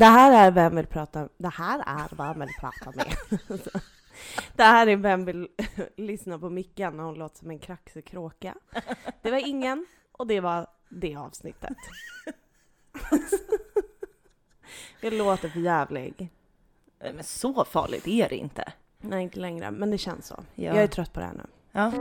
Det här är Vem vill prata Det här är Vem vill prata med. Det här är Vem vill lyssna på Mickan när hon låter som en kraxig kråka. Det var ingen och det var det avsnittet. Jag låter för jävlig. Men så farligt är det inte. Nej, inte längre, men det känns så. Ja. Jag är trött på det här nu. Ja.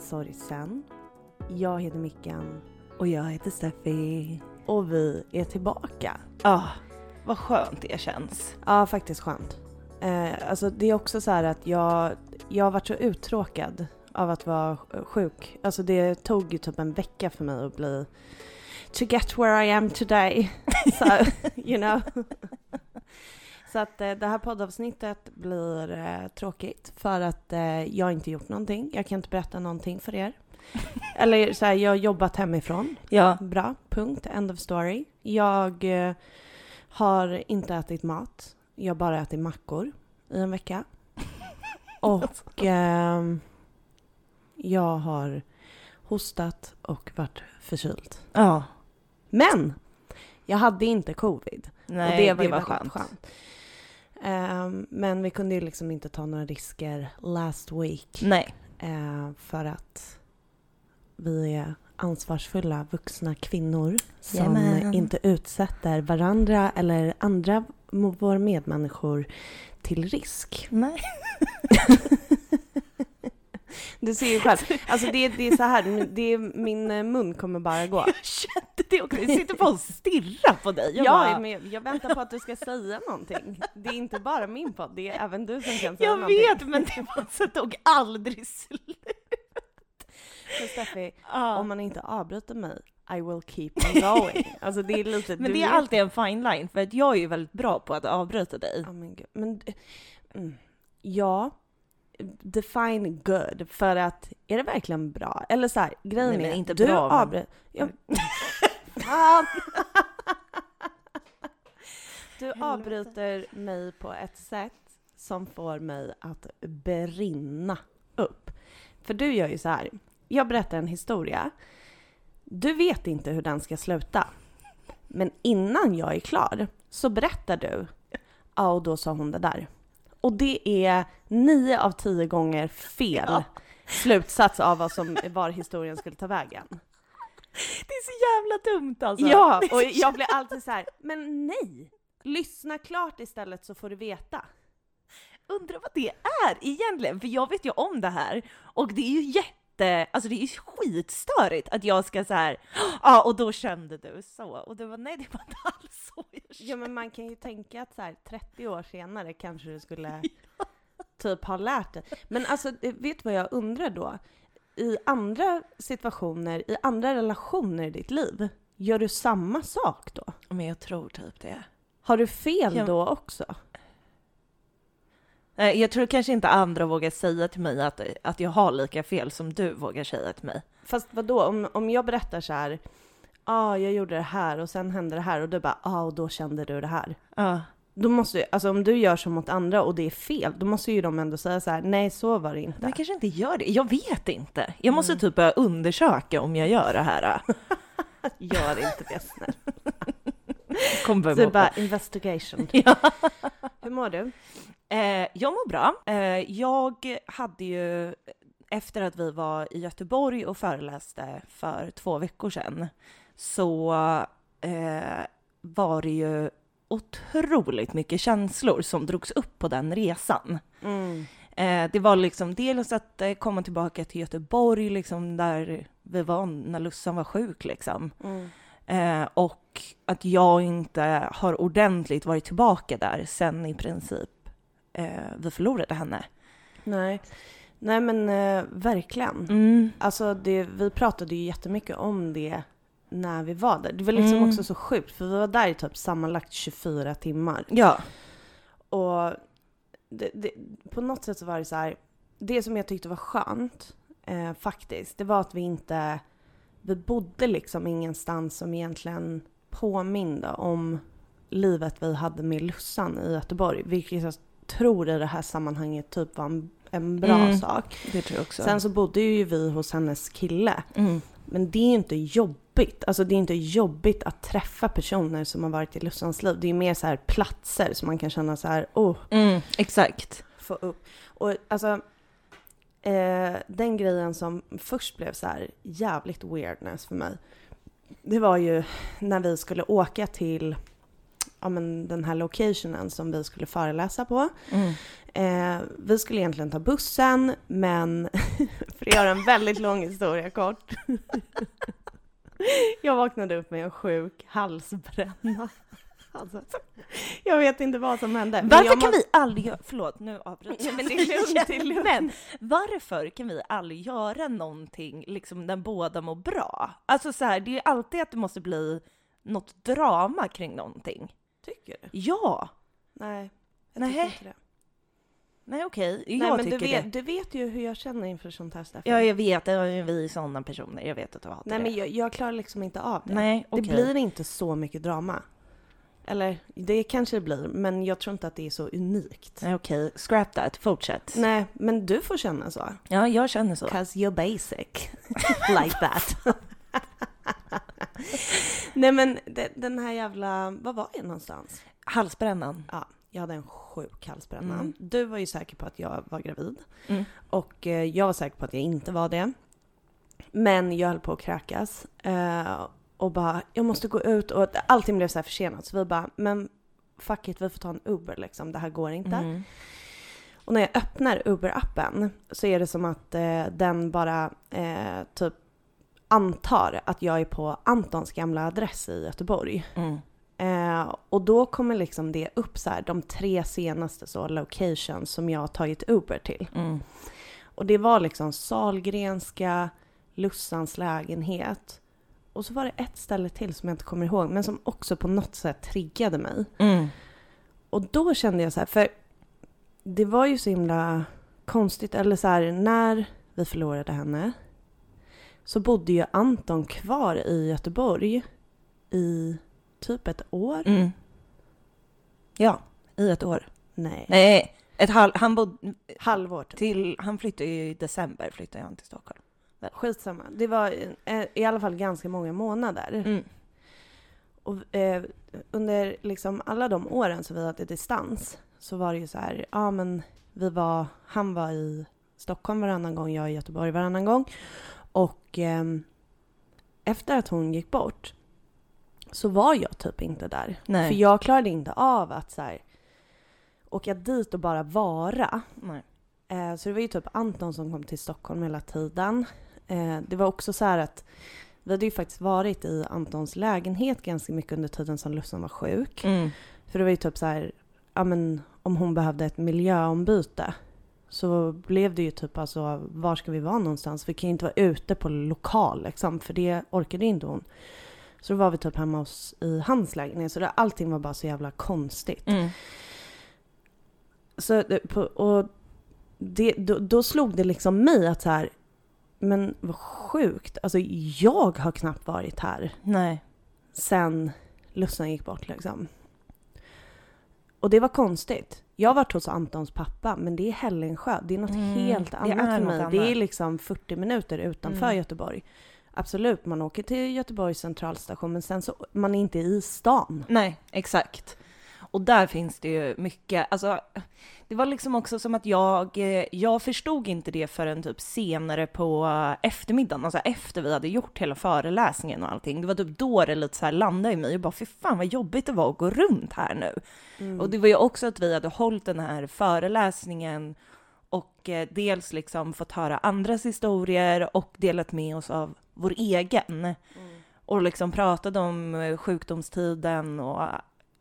Sorgsen? Jag heter Mickan Och jag heter Steffi. och vi är tillbaka. Ja, vad skönt det känns. Ja, faktiskt skönt. Eh, alltså det är också så här att jag, jag har varit så uttråkad av att vara sjuk. Alltså det tog ju typ en vecka för mig att bli to get where I am today. so, you know. Så att eh, det här poddavsnittet blir eh, tråkigt för att eh, jag inte gjort någonting. Jag kan inte berätta någonting för er. Eller så här, jag har jobbat hemifrån. Ja. Bra, punkt, end of story. Jag eh, har inte ätit mat. Jag har bara ätit mackor i en vecka. Och ehm, jag har hostat och varit förkyld. Ja. Men jag hade inte covid. Nej, och det var, ju var väldigt skönt. Ehm, men vi kunde ju liksom inte ta några risker last week. Nej. Eh, för att vi är ansvarsfulla vuxna kvinnor som Jajamän. inte utsätter varandra eller andra våra medmänniskor till risk. Nej. Du ser ju själv, alltså det, det är så här, det är, min eh, mun kommer bara gå. Jag det också. Jag sitter bara och stirrar på dig. Jag, Jag, bara, med, jag väntar på att du ska säga någonting. Det är inte bara min podd, det är även du som kan säga jag någonting. vet, men det var tog aldrig slut. Men Steffi, Ja. om man inte avbryter mig, I will keep on going. Alltså det är lite... Men det är vet- alltid en fine line, för att jag är ju väldigt bra på att avbryta dig. Ja, men. Men, mm, ja, define good. För att, är det verkligen bra? Eller så här, grejen Nej, men är, inte du bra, men- avbry- Ja. Fan! Du avbryter mig på ett sätt som får mig att brinna upp. För du gör ju så här, jag berättar en historia. Du vet inte hur den ska sluta. Men innan jag är klar så berättar du, ja och då sa hon det där. Och det är nio av tio gånger fel Ja. slutsats av vad som var historien skulle ta vägen. Det är så jävla dumt alltså. Ja, och jag blir alltid så här, men nej! Lyssna klart istället så får du veta. Undrar vad det är egentligen, för jag vet ju om det här och det är ju jätte, alltså det är ju skitstörigt att jag ska så här, ja och då kände du så och du var nej det var inte alls så jag kände. Ja men man kan ju tänka att så här 30 år senare kanske du skulle typ ha lärt dig. Men alltså vet du vad jag undrar då? I andra situationer, i andra relationer i ditt liv, gör du samma sak då? Men jag tror typ det. Har du fel Ja. då också? Jag tror kanske inte andra vågar säga till mig att, att jag har lika fel som du vågar säga till mig. Fast vad då? Om, om jag berättar så här, ja ah, jag gjorde det här och sen hände det här och du bara, ja ah, och då kände du det här. Ja. Då måste ju, alltså om du gör så mot andra och det är fel, då måste ju de ändå säga så här, nej så var det inte. Men jag kanske inte gör det. Jag vet inte. Jag måste typ börja undersöka om jag gör det här. Gör inte det snälla. Börja Så mobba. bara investigation. Ja. Hur mår du? Eh, jag mår bra. Eh, jag hade ju, efter att vi var i Göteborg och föreläste för två veckor sedan, så eh, var det ju otroligt mycket känslor som drogs upp på den resan. Mm. Eh, det var liksom dels att eh, komma tillbaka till Göteborg, liksom där vi var när Lussan var sjuk liksom. Mm. Eh, och att jag inte har ordentligt varit tillbaka där sen i princip vi förlorade henne. Nej. Nej men verkligen. Mm. Alltså det, vi pratade ju jättemycket om det när vi var där. Det var liksom Mm. också så sjukt för vi var där i typ sammanlagt 24 timmar. Ja. Och det, det, på något sätt så var det så här, det som jag tyckte var skönt eh, faktiskt, det var att vi inte, vi bodde liksom ingenstans som egentligen påminde om livet vi hade med Lussan i Göteborg, vilket jag tror i det här sammanhanget typ var en, en bra Mm. sak. Det tror jag också. Sen så bodde ju vi hos hennes kille, mm. men det är inte jobbigt. Alltså det är inte jobbigt att träffa personer som har varit i Lussans liv. Det är mer så här platser som man kan känna så här, oh, Mm, exakt. få upp. Och alltså, eh, den grejen som först blev så här jävligt weirdness för mig, det var ju när vi skulle åka till ja, men den här locationen som vi skulle föreläsa på. Mm. Eh, vi skulle egentligen ta bussen, men för att göra en väldigt lång historia kort. jag vaknade upp med en sjuk halsbränna. Alltså, jag vet inte vad som hände. Varför jag kan må- vi aldrig göra, förlåt nu avbryter Ja, men det är lugnt, det är lugnt. Men varför kan vi aldrig göra någonting liksom när båda mår bra? Alltså så här, det är ju alltid att det måste bli något drama kring någonting. Tycker du? Ja! Nej, jag Nähä. tycker inte det. Nej okej, jag Nej, men tycker du vet, det. du vet ju hur jag känner inför sånt här Stefan. Ja, jag vet, det är vi sådana personer, jag vet att du hatar Nej, det. men jag, jag klarar liksom inte av det. Nej, Det okej. blir inte så mycket drama. Eller det kanske det blir, men jag tror inte att det är så unikt. Nej, okej, scrap that, fortsätt. Nej, men du får känna så. Ja, jag känner så. Cause you're basic. like that. Nej men det, den här jävla, vad var jag någonstans? Halsbrännan. Ja, jag hade en sjuk halsbränna. Mm. Du var ju säker på att jag var gravid. Mm. Och eh, jag var säker på att jag inte var det. Men jag höll på att kräkas. Eh, och bara, jag måste gå ut. Och allting blev så här försenat. Så vi bara, men fuck it, vi får ta en Uber liksom. Det här går inte. Mm. Och när jag öppnar Uber-appen så är det som att eh, den bara eh, typ antar att jag är på Antons gamla adress i Göteborg. Mm. Eh, och då kommer liksom det upp så här, de tre senaste så locations som jag har tagit Uber till. Mm. Och det var liksom Salgrenska, Lussans lägenhet. Och så var det ett ställe till som jag inte kommer ihåg, men som också på något sätt triggade mig. Mm. Och då kände jag så här, för det var ju så himla konstigt, eller så här, när vi förlorade henne så bodde ju Anton kvar i Göteborg i typ ett år. Mm. Ja, i ett år. Nej, Nej, ett halv, han bodde halvår typ. till, han flyttade ju i december, flyttade han till Stockholm. Skitsamma. Det var eh, i alla fall ganska många månader. Mm. Och eh, under liksom alla de åren som vi hade distans så var det ju så här, ja men vi var, han var i Stockholm varannan gång, jag i Göteborg varannan gång. Och ehm, efter att hon gick bort så var jag typ inte där. Nej. För jag klarade inte av att så här, åka dit och bara vara. Eh, så det var ju typ Anton som kom till Stockholm hela tiden. Eh, det var också så här att vi hade ju faktiskt varit i Antons lägenhet ganska mycket under tiden som Lussan var sjuk. Mm. För det var ju typ så här, ja men om hon behövde ett miljöombyte så blev det ju typ alltså, var ska vi vara någonstans? Vi kan ju inte vara ute på lokal liksom, för det orkade inte hon. Så då var vi typ hemma hos, i hans lägenhet, så det, allting var bara så jävla konstigt. Mm. Så, och det, då, då slog det liksom mig att så här, men vad sjukt, alltså jag har knappt varit här Nej. sen Lussan gick bort liksom. Och det var konstigt. Jag har varit hos Antons pappa, men det är Hällensjö. Det är något Mm, helt annat för mig. annat. Det är liksom 40 minuter utanför Mm. Göteborg. Absolut, man åker till Göteborgs centralstation, men sen så man är inte i stan. Nej, exakt. Och där finns det ju mycket, alltså det var liksom också som att jag, eh, jag förstod inte det förrän typ senare på eftermiddagen, alltså efter vi hade gjort hela föreläsningen och allting. Det var typ då det lite så här landade i mig och bara fy fan vad jobbigt det var att gå runt här nu. Mm. Och det var ju också att vi hade hållit den här föreläsningen och eh, dels liksom fått höra andras historier och delat med oss av vår egen. Och liksom pratade om eh, sjukdomstiden och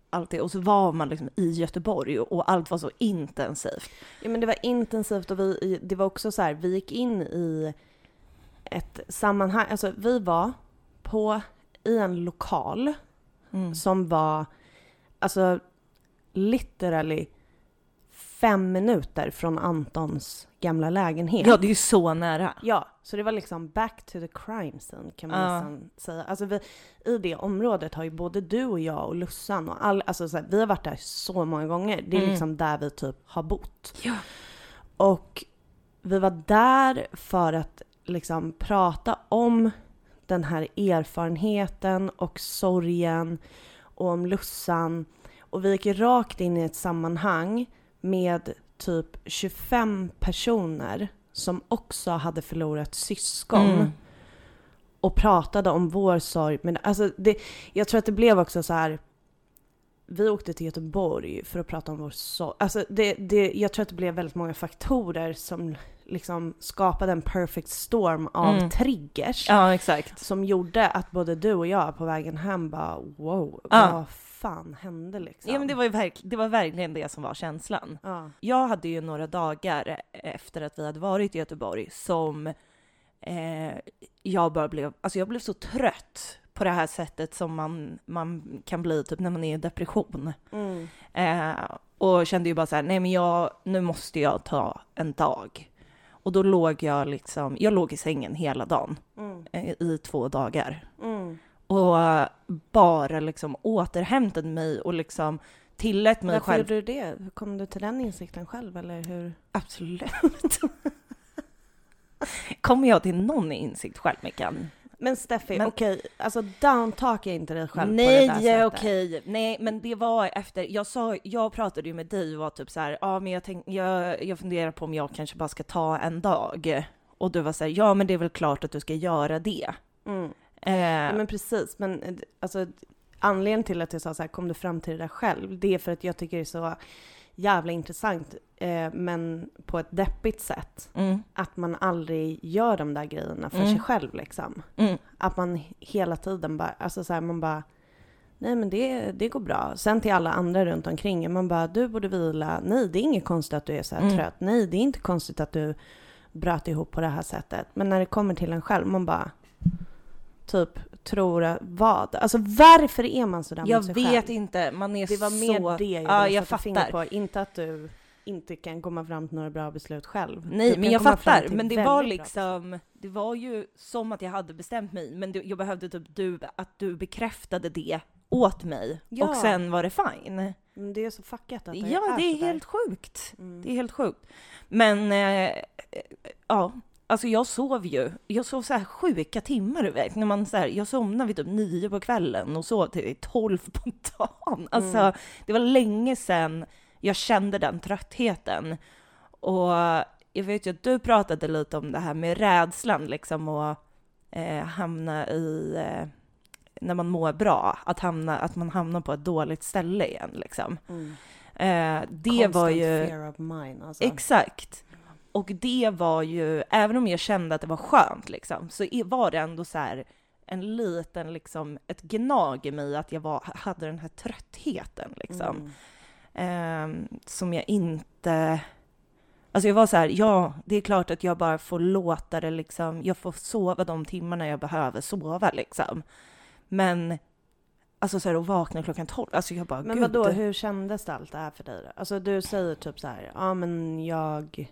allt det. Och så var man liksom i Göteborg och, och allt var så intensivt. Ja, men det var intensivt och vi, det var också så här, vi gick in i ett sammanhang, alltså vi var på, i en lokal Mm. som var, alltså literally fem minuter från Antons gamla lägenhet. Ja, det är ju så nära. Ja, så det var liksom back to the crime scene kan man Ja. nästan säga. Alltså vi, i det området har ju både du och jag och Lussan och all, alltså så här, vi har varit där så många gånger. Det är Mm. liksom där vi typ har bott. Ja. Och vi var där för att liksom prata om den här erfarenheten och sorgen och om Lussan. Och vi gick rakt in i ett sammanhang med typ 25 personer som också hade förlorat syskon Mm. och pratade om vår sorg. Men alltså det, jag tror att det blev också så här. Vi åkte till Göteborg för att prata om vår sorg. Alltså det, det, jag tror att det blev väldigt många faktorer som liksom skapade en perfect storm av Mm. triggers. Ja, exakt. Som gjorde att både du och jag på vägen hem bara wow, Ja. vad fan hände liksom? Ja, men det var ju verk- det var verkligen det som var känslan. Ja. Jag hade ju några dagar efter att vi hade varit i Göteborg som eh, jag bara blev, alltså jag blev så trött på det här sättet som man, man kan bli typ när man är i depression. Mm. Eh, och kände ju bara så här, nej men jag, nu måste jag ta en dag. Och då låg jag liksom, jag låg i sängen hela dagen Mm. eh, i två dagar. Mm. Och bara liksom återhämtade mig och liksom tillät mig Varför själv. gjorde du det? Hur kom du till den insikten själv eller hur? Absolut. Kommer jag till någon insikt själv, Mickan? Men Steffi, Men- okej, alltså downtalka inte dig själv på det Nej, där sättet. okej. Nej, men det var efter, jag sa, jag pratade ju med dig och var typ så här, ja men jag, tänk, jag, jag funderar på om jag kanske bara ska ta en dag. Och du var så här, ja men det är väl klart att du ska göra det. Mm. Eh, Ja, men precis, men eh, alltså anledningen till att jag sa så här, kom du fram till det där själv? Det är för att jag tycker det är så jävla intressant, eh, men på ett deppigt sätt. mm, Att man aldrig gör de där grejerna för Mm. sig själv liksom. mm, Att man hela tiden bara, alltså så här, man bara Nej men det, det går bra. Sen till alla andra runt omkring man bara du borde vila. Nej det är inget konstigt att du är så här Mm. trött. Nej det är inte konstigt att du bröt ihop på det här sättet. Men när det kommer till en själv, man bara typ tror att vad? Alltså varför är man sådär jag mot sig vet själv? inte, man är Det var så... mer det jag ja, jag fattar. på. Inte att du inte kan komma fram till några bra beslut själv. Nej, Du men jag fattar. Men det var bra liksom, det var ju som att jag hade bestämt mig, men det, jag behövde typ du, att du bekräftade det åt mig. Ja. Och sen var det fine. Men det är så fuckat att det Ja, det är helt sjukt. Mm. Det är helt sjukt. Men, eh, eh, ja, alltså jag sov ju. Jag sov så här sjuka timmar i väg. När man så här, jag somnade vid typ nio på kvällen och sov till tolv på dagen. Alltså, Mm. det var länge sedan jag kände den tröttheten. Och jag vet ju att du pratade lite om det här med rädslan liksom och eh, hamna i, eh, när man mår bra, att, hamna, att man hamnar på ett dåligt ställe igen liksom. Mm. Eh, det Constant var ju... fear of mine alltså. Exakt. Och det var ju, även om jag kände att det var skönt liksom, så var det ändå så här en liten liksom, ett gnag i mig att jag var, hade den här tröttheten liksom. Mm. Ehm, som jag inte... Alltså jag var så här, ja, det är klart att jag bara får låta det liksom, jag får sova de timmarna jag behöver sova liksom. Men, alltså så här att vakna klockan tolv, alltså jag bara, Men vadå, hur kändes det allt det här för dig då? Alltså du säger typ så här, ja men jag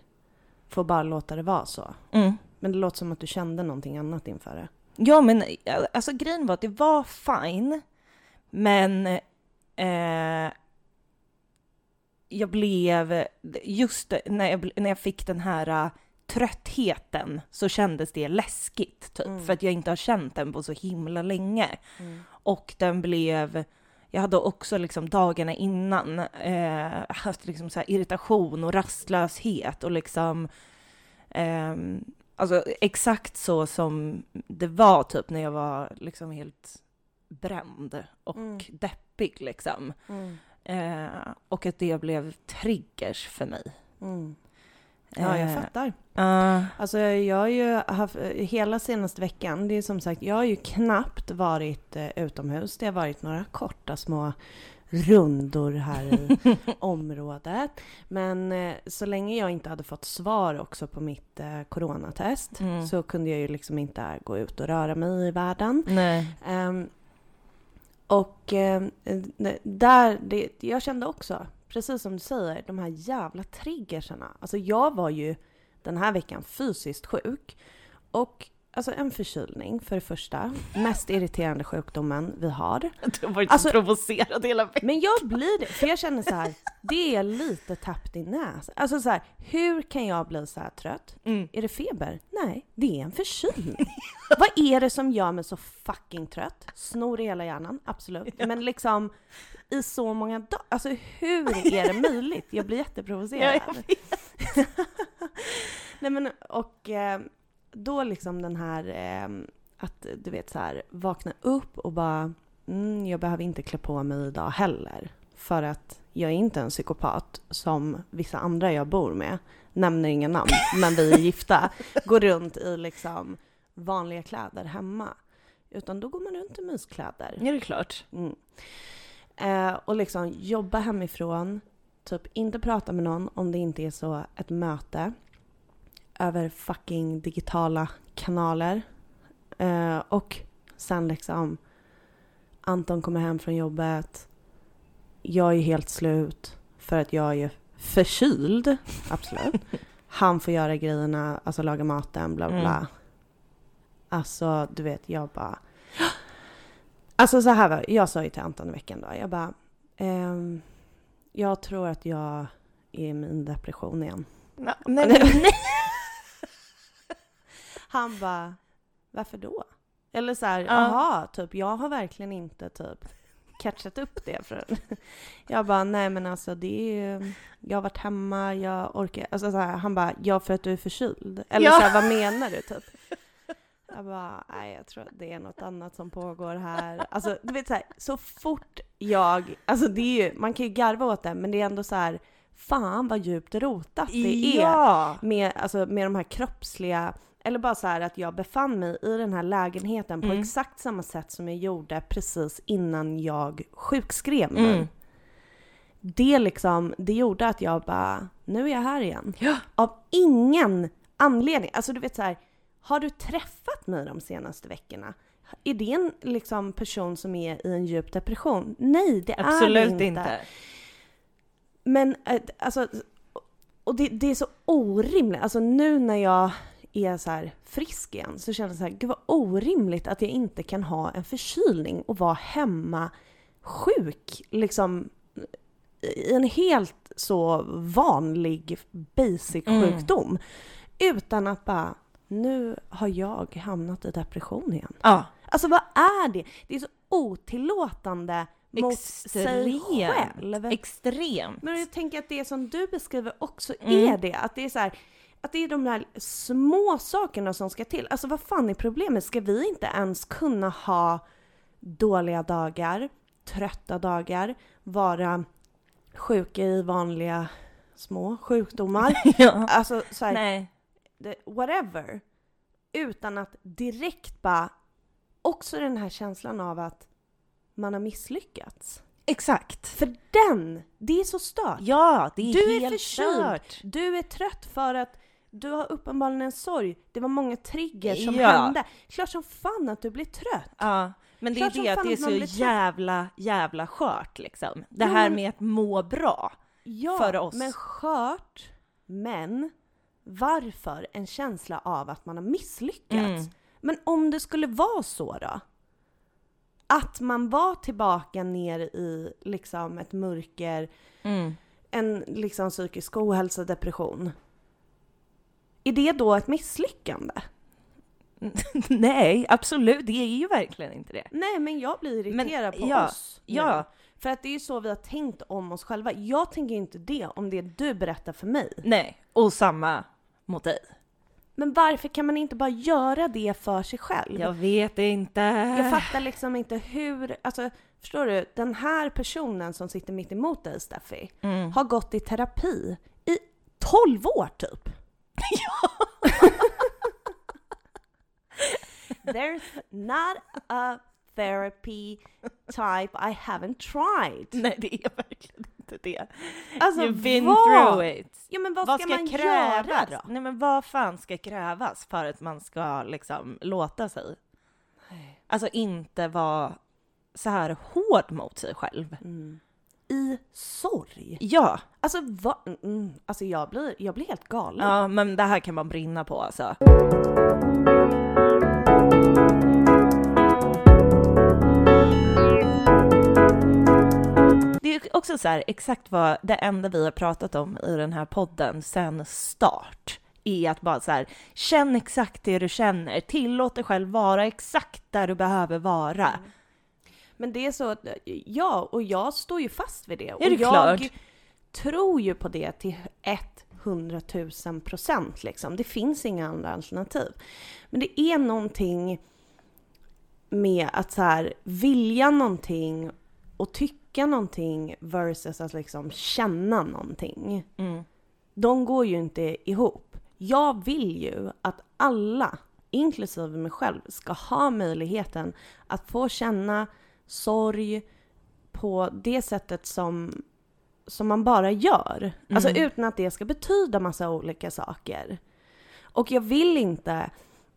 får bara låta det vara så. Mm. Men det låter som att du kände någonting annat inför det. Ja, men alltså grejen var att det var fine, men eh, jag blev, just när jag, när jag fick den här eh, tröttheten så kändes det läskigt, typ, Mm. för att jag inte har känt den på så himla länge. Mm. Och den blev, jag hade också liksom dagarna innan eh, haft liksom så irritation och rastlöshet och liksom ehm, Alltså exakt så som det var typ när jag var liksom helt bränd och Mm. deppig liksom. Mm. Eh, och att det blev triggers för mig. Mm. Ja, jag Eh, fattar. ja. Alltså jag har ju haft, hela senaste veckan, det är som sagt, jag har ju knappt varit eh, utomhus. Det har varit några korta små rundor här i området. Men eh, så länge jag inte hade fått svar också på mitt eh, coronatest Mm. så kunde jag ju liksom inte gå ut och röra mig i världen. Nej. Ehm, och eh, där, det, jag kände också precis som du säger, de här jävla triggersarna. Alltså jag var ju den här veckan fysiskt sjuk. Och alltså en förkylning för det första. Mest irriterande sjukdomen vi har. Du har varit Alltså- så provocerad hela veckan. Men jag blir det, för jag känner så här, det är lite tappt i näsan. Alltså så här, hur kan jag bli så här trött? Mm. Är det feber? Nej, det är en förkylning. Vad är det som gör mig så fucking trött? Snor i hela hjärnan, absolut. Men liksom i så många dagar, alltså hur är det möjligt? Jag blir jätteprovocerad. Ja, Nej men och eh, då liksom den här eh, att du vet så här vakna upp och bara mm, jag behöver inte klä på mig idag heller. För att jag är inte en psykopat som vissa andra jag bor med, nämner inga namn, men vi är gifta, går runt i liksom vanliga kläder hemma. Utan då går man runt i myskläder. Är det klart? Mm. Eh, och liksom jobba hemifrån, typ inte prata med någon om det inte är så ett möte över fucking digitala kanaler. Eh, och sen liksom Anton kommer hem från jobbet. Jag är helt slut för att jag är förkyld, absolut. Han får göra grejerna, alltså laga maten, bla bla. Mm. Alltså, du vet, jag bara... Alltså så här var jag sa ju till Anton i veckan då, jag bara... ehm, jag tror att jag är i min depression igen. Nej, nej, nej. Han bara, varför då? Eller så här, Ja. jaha, typ jag har verkligen inte typ catchat upp det. För jag bara, nej men alltså det är ju, jag har varit hemma, jag orkar, alltså så här, han bara, ja för att du är förkyld. Eller Ja. så här, vad menar du typ? Jag bara, nej jag tror att det är något annat som pågår här. Alltså du vet så här, så fort jag, alltså det är ju, man kan ju garva åt det, men det är ändå så här, fan vad djupt rotat det är Ja! med, alltså, med de här kroppsliga, eller bara så här att jag befann mig i den här lägenheten på Mm. exakt samma sätt som jag gjorde precis innan jag sjukskrev mig. Mm. Det liksom, det gjorde att jag bara, nu är jag här igen. Ja. Av ingen anledning. Alltså du vet så här, har du träffat mig de senaste veckorna? Är det en liksom, person som är i en djup depression? Nej, det är det Absolut inte. inte. Men eh, alltså, och det, det är så orimligt. Alltså nu när jag är så här frisk igen så känner jag så här, gud vad orimligt att jag inte kan ha en förkylning och vara hemma sjuk. Liksom i en helt så vanlig basic Mm. sjukdom. Utan att bara, nu har jag hamnat i depression igen. Ja. Alltså vad är det? Det är så otillåtande mot sig Extremt. själv. Extremt. Men jag tänker att det som du beskriver också Mm. är det. Att det är så här, att det är de där små sakerna som ska till. Alltså vad fan är problemet? Ska vi inte ens kunna ha dåliga dagar, trötta dagar, vara sjuka i vanliga små sjukdomar? ja. Alltså så här, Nej. Whatever. Utan att direkt bara, också den här känslan av att man har misslyckats. Exakt. För den, det är så stört. Ja, det är Du är helt förkyld. kört. Du är trött för att du har uppenbarligen en sorg. Det var många triggers som Ja. hände. Klart som fan att du blir trött. Ja, men det är Klart som det att det är så jävla, jävla skört liksom. Det här med att må bra. Ja, För oss. men skört. Men varför en känsla av att man har misslyckats? Mm. Men om det skulle vara så då? Att man var tillbaka ner i liksom ett mörker, Mm. en liksom psykisk ohälsa, depression. Är det då ett misslyckande? Nej, absolut, det är ju verkligen inte det. Nej, men jag blir irriterad Men, på ja, oss. nu. ja. För att det är ju så vi har tänkt om oss själva. Jag tänker inte det om det du berättar för mig. Nej, och samma mot dig. Men varför kan man inte bara göra det för sig själv? Jag vet inte. Jag fattar liksom inte hur, alltså förstår du? Den här personen som sitter mitt emot dig Steffi, Mm. har gått i terapi i 12 år typ. There's not a therapy type I haven't tried. Nej, det är verkligen inte det. Alltså You've been vad? through it. Ja men vad, Vad ska, ska man krävas? göra då? Nej men vad fan ska krävas för att man ska liksom låta sig? Alltså inte vara så här hård mot sig själv. Mm. i sorg. Ja, Alltså, va? mm, alltså jag, blir, jag blir helt galen. ja, men det här kan man brinna på alltså. Också så här, exakt vad det enda vi har pratat om i den här podden sen start är att bara så här, känn exakt det du känner, tillåt dig själv vara exakt där du behöver vara. Men det är så, ja, och jag står ju fast vid det. och det jag klart? tror ju på det till 100 000 procent liksom. Det finns inga andra alternativ. Men det är någonting med att så här, vilja någonting och tycka någonting versus att liksom känna någonting. Mm. De går ju inte ihop. Jag vill ju att alla, inklusive mig själv, ska ha möjligheten att få känna sorg på det sättet som, som man bara gör. Alltså Mm. utan att det ska betyda massa olika saker. Och jag vill inte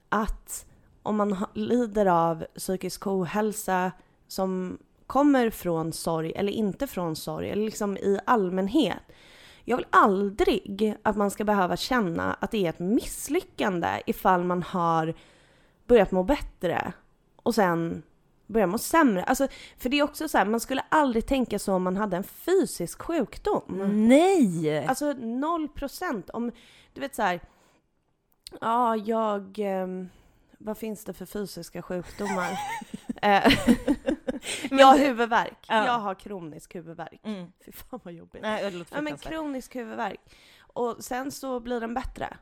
att om man lider av psykisk ohälsa som kommer från sorg eller inte från sorg, eller liksom i allmänhet. Jag vill aldrig att man ska behöva känna att det är ett misslyckande ifall man har börjat må bättre och sen börjar må sämre. Alltså, för det är också så här, man skulle aldrig tänka så om man hade en fysisk sjukdom. Nej! Alltså noll procent. Om, du vet så här, ja jag, ehm, vad finns det för fysiska sjukdomar? Jag har huvudvärk. Ja. Jag har kronisk huvudvärk. Mm. Fy fan vad jobbigt. Nej, det låter Ja men kronisk huvudvärk. Och sen så blir den bättre.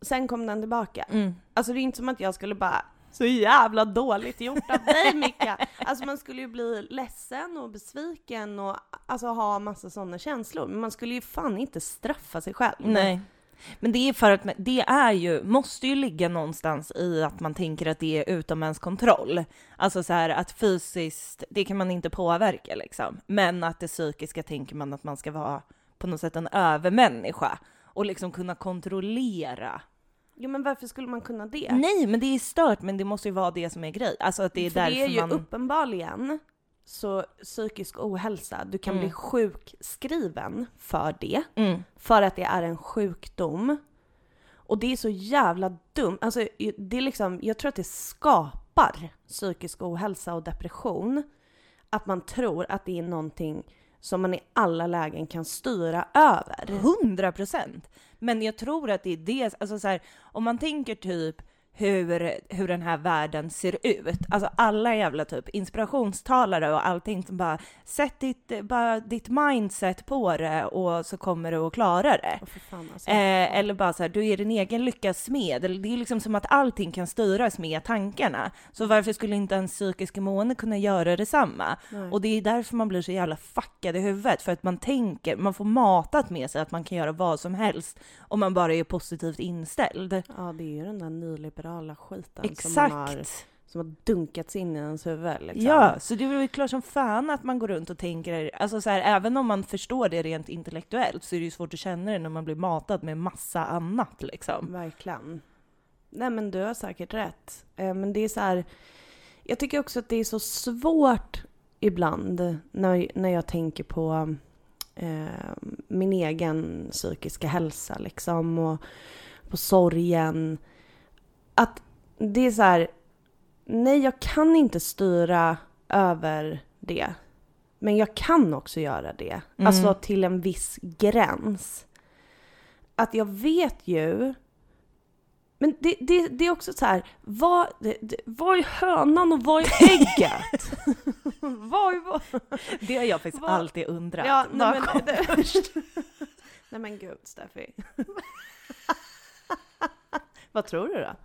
Sen kom den tillbaka. Mm. Alltså det är inte som att jag skulle bara så jävla dåligt gjort av dig Micka. Alltså man skulle ju bli ledsen och besviken och alltså ha massa sådana känslor. Men man skulle ju fan inte straffa sig själv. Nej. Men det är för att det är ju, måste ju ligga någonstans i att man tänker att det är utom ens kontroll. Alltså så här att fysiskt, det kan man inte påverka liksom. Men att det psykiska tänker man att man ska vara på något sätt en övermänniska och liksom kunna kontrollera. Jo men varför skulle man kunna det? Nej, men det är stört, men det måste ju vara det som är grej. Alltså att det är För därför det är ju man... uppenbarligen så psykisk ohälsa, du kan Mm. bli sjukskriven för det. Mm. För att det är en sjukdom. Och det är så jävla dumt. Alltså, det är liksom, jag tror att det skapar psykisk ohälsa och depression. Att man tror att det är någonting som man i alla lägen kan styra över. Hundra procent. Men jag tror att det är det, alltså så här, om man tänker typ hur, hur den här världen ser ut. Alltså alla jävla typ inspirationstalare och allting som bara sätt ditt, bara ditt mindset på det och så kommer du att klara det. För fan, alltså. Eh, eller bara så här, du är din egen lyckas smed. Eller det är liksom som att allting kan styras med tankarna. Så varför skulle inte en psykisk mående kunna göra detsamma? Nej. Och det är därför man blir så jävla fuckad i huvudet, för att man tänker, man får matat med sig att man kan göra vad som helst om man bara är positivt inställd. Ja, det är ju den där nyliberala skiten som, man har, Exakt! som har dunkats in i ens huvud. Liksom. Ja, så det är väl klart som fan att man går runt och tänker, alltså så här, även om man förstår det rent intellektuellt så är det ju svårt att känna det när man blir matad med massa annat liksom. Verkligen. Nej men du har säkert rätt. Eh, Men det är så här. Jag tycker också att det är så svårt ibland när, när jag tänker på eh, min egen psykiska hälsa liksom och på sorgen. Att det är så här. Nej, jag kan inte styra över det. Men jag kan också göra det. Mm. Alltså till en viss gräns. Att jag vet ju men det, det, det är också så här, vad, det, det, vad är hönan och vad är ägget? vad är vad? Det har jag faktiskt Vad- alltid undrat. Ja, nej, men, först? nej men gud Steffi. vad tror du då?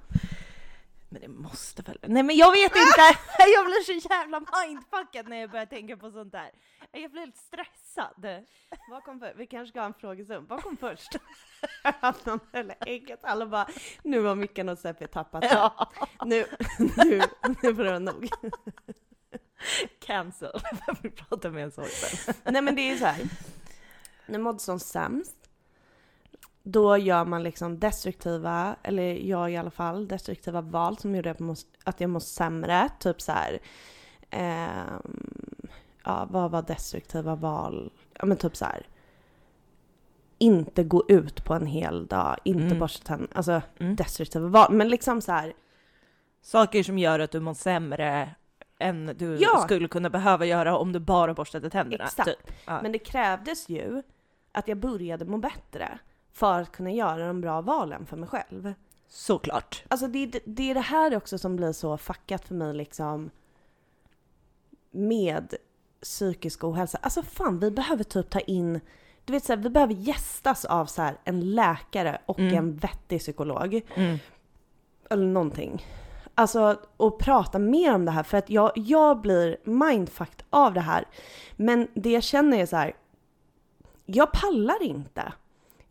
Men det måste väl... Nej men jag vet inte! Jag blir så jävla mindfuckad när jag börjar tänka på sånt där. Jag blir helt stressad. Vad kom först? Vi kanske ska ha en frågestund. Vad kom först? Hönan eller ägget? Alla bara, nu har Mickan och Steffi tappat det. Ja. Nu, nu, nu får det vara nog. Cancel. Vi pratar med en sån sen. Nej men det är så här. När mådde som sämst, då gör man liksom destruktiva, eller jag i alla fall, destruktiva val som gjorde att, jag måste, att jag mår sämre. Typ så här. ehm, ja, vad var destruktiva val? Ja men typ så här. Inte gå ut på en hel dag, inte Mm. borsta tänderna. Alltså Mm. destruktiva val. Men liksom så här. Saker som gör att du mår sämre än du Ja. skulle kunna behöva göra om du bara borstade tänderna. Exakt. Typ. Ja. Men det krävdes ju att jag började må bättre för att kunna göra de bra valen för mig själv. Såklart. Alltså det, det är det här också som blir så fuckat för mig liksom med psykisk ohälsa. Alltså fan, vi behöver typ ta in, du vet så här, vi behöver gästas av så här, en läkare och Mm. en vettig psykolog. Mm. Eller någonting. Alltså, och prata mer om det här för att jag, jag blir mindfucked av det här. Men det jag känner är så här, jag pallar inte.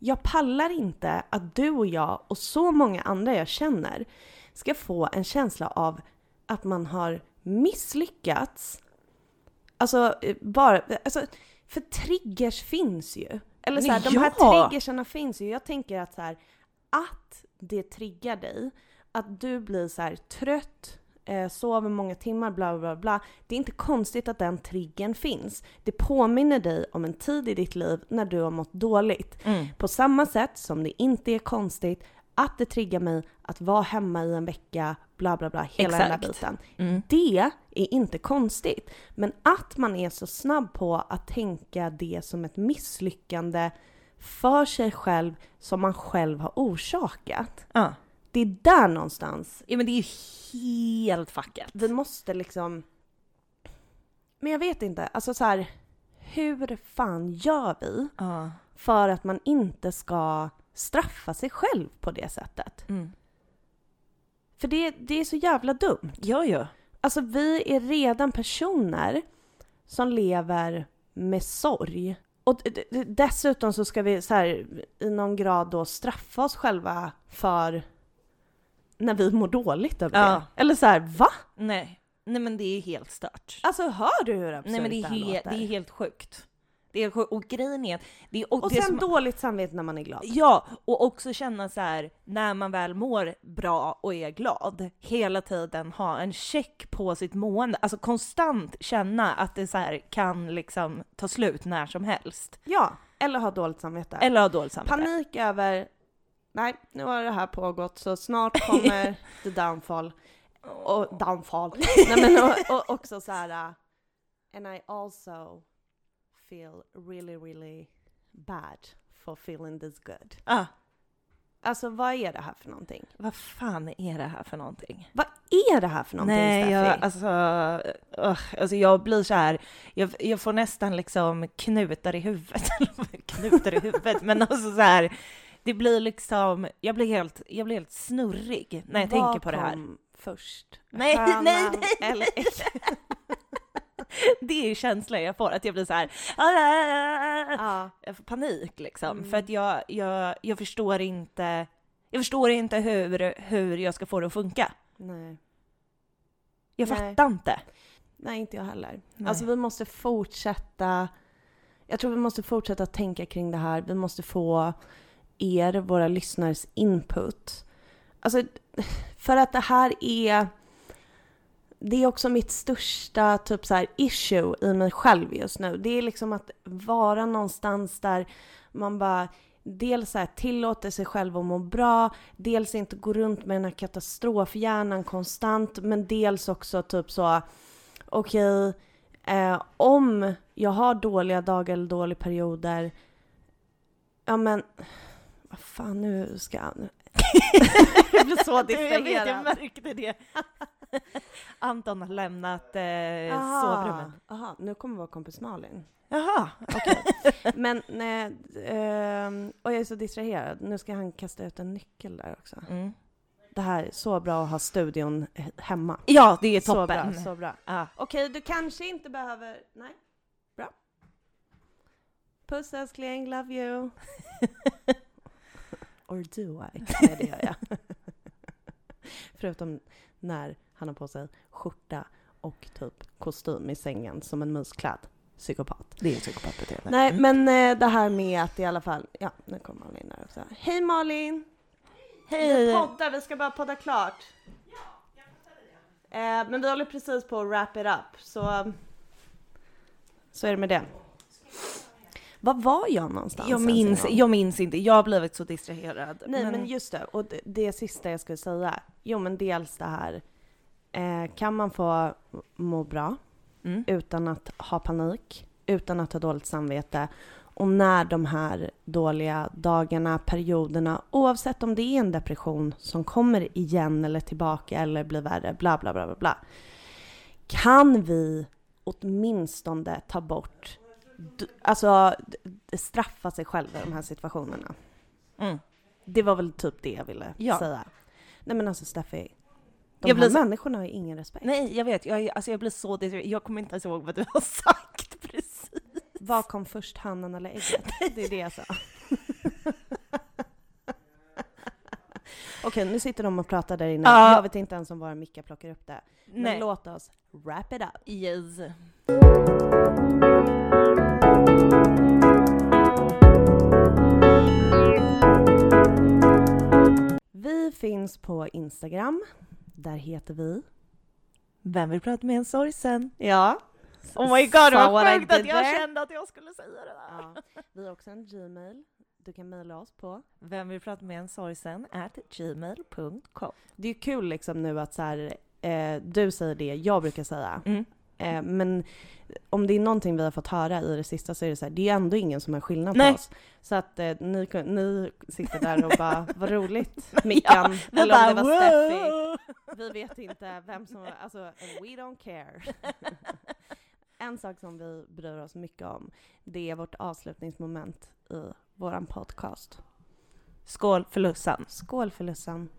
Jag pallar inte att du och jag och så många andra jag känner ska få en känsla av att man har misslyckats. Alltså, eh, bara, alltså, för triggers finns ju. Eller så här, Men de här ja! triggerserna finns ju. Jag tänker att så här, att det triggar dig, att du blir så här trött, eh, sover många timmar, bla bla bla. Det är inte konstigt att den triggern finns. Det påminner dig om en tid i ditt liv när du har mått dåligt. Mm. På samma sätt som det inte är konstigt att det triggar mig att vara hemma i en vecka, bla bla bla, hela den där biten. Mm. Det är inte konstigt. Men att man är så snabb på att tänka det som ett misslyckande för sig själv som man själv har orsakat. Ja. Det är där någonstans ja, men det är ju helt fuckat. vi måste liksom... Men jag vet inte, alltså så här, hur fan gör vi Ja. för att man inte ska straffa sig själv på det sättet? Mm. För det, det är så jävla dumt. Ja, ja. Alltså vi är redan personer som lever med sorg. Och dessutom så ska vi så här, i någon grad då straffa oss själva för när vi mår dåligt över Ja. det. Eller så här, va? Nej. Nej, men det är helt stört. Alltså hör du hur absurt Nej, men det är, här he- det är helt sjukt. Det är sjukt. Och grejen är det är och Och det sen som, dåligt samvete när man är glad. Ja, och också känna så här när man väl mår bra och är glad, hela tiden ha en check på sitt mående, alltså konstant känna att det så här kan liksom ta slut när som helst. Ja, eller ha dåligt samvete. Eller ha dåligt samvete. Panik över, nej nu har det här pågått så snart kommer the downfall. Och downfall. nej men och, och också så här. uh, and I also feel really really bad for feeling this good. Ah, Alltså vad är det här för någonting? vad fan är det här för någonting? Vad är det här för någonting Nej, Steffi? jag, alltså, ugh, alltså jag blir så här, jag, jag får nästan liksom knutar i huvudet, knutar i huvudet, men alltså så här, det blir liksom, jag blir helt, jag blir helt snurrig när jag Vad tänker på det här. kom först? Nej, Hönan nej, nej, eller? Det är känslan jag får, att jag blir så här, "Ah!" ja. jag får panik liksom, Mm. för att jag, jag, jag förstår inte, jag förstår inte hur, hur jag ska få det att funka. Nej. Jag Nej. fattar inte. Nej, inte jag heller. Nej. Alltså vi måste fortsätta. Jag tror vi måste fortsätta tänka kring det här. Vi måste få er, våra lyssnares input. Alltså, för att det här är... Det är också mitt största typ så här, issue i mig själv just nu. Det är liksom att vara någonstans där man bara dels så här, tillåter sig själv att må bra, dels inte gå runt med den här katastrofhjärnan konstant, men dels också typ så okej, eh, om jag har dåliga dagar eller dåliga perioder, ja men, vad fan nu ska jag... jag blir så Jag vet, jag distraherad. märkte det. Anton har lämnat eh, Aha, sovrummet. aha, nu kommer vår kompis Malin. Jaha, Men, nej, ehm, och jag är så distraherad. Nu ska han kasta ut en nyckel där också. mm. Det här är så bra att ha studion he- hemma. Ja, det är Så toppen. bra, så bra. Ja. Okej, du kanske inte behöver... Nej, bra. Puss älskling, love you. Or do I? Nej, det gör jag. Förutom när han har på sig skjorta och typ kostym i sängen som en musklädd psykopat. Det är psykopatbeteende. Nej, Mm. men eh, det här med att i alla fall... Ja, nu kommer Malin här också. Hej Malin! Vi Hej! poddar, vi ska bara podda klart. Eh, men vi håller precis på att wrap it up, så... Så är det med det. Var var jag någonstans? Jag minns, jag minns inte, jag har blivit så distraherad. Nej men just det, och det, det sista jag skulle säga. Jo men dels det här. Eh, kan man få må bra Mm. utan att ha panik, utan att ha dåligt samvete och när de här dåliga dagarna, perioderna, oavsett om det är en depression som kommer igen eller tillbaka eller blir värre, bla bla bla bla bla. Kan vi åtminstone ta bort, alltså straffa sig själva i de här situationerna? Mm. Det var väl typ det jag ville Ja. säga. Nej men alltså Steffi, de Jag här så- människorna har ju ingen respekt. Nej, jag vet, jag, alltså jag blir så. Jag kommer inte ens ihåg vad du har sagt precis. Vad kom först, hönan eller ägget? Det är det jag sa. Okej, nu sitter de och pratar där inne. Ja. Jag vet inte ens om våra mickar plockar upp det. Men Nej. låt oss wrap it up. Yes. Finns på Instagram. Där heter vi... Vem vill prata med en sorgsen? Ja. Oh my god, vad sjukt att jag kände att jag skulle säga det där. ja. Vi har också en Gmail. Du kan mejla oss på. Vem vill prata med en sorgsen? At gmail.com. Det är kul liksom nu att så här, eh, du säger det jag brukar säga. Mm. Eh, men om det är någonting vi har fått höra i det sista så är det så här, det är ändå ingen som har skillnad Nej. på oss. Så att eh, ni, ni sitter där och bara, vad roligt, Mickan, Vi eller om det bara, var Steffi. Vi vet inte vem som, alltså, and we don't care. en sak som vi bryr oss mycket om, det är vårt avslutningsmoment i våran podcast. Skål för Lussan. Skål för Lussan.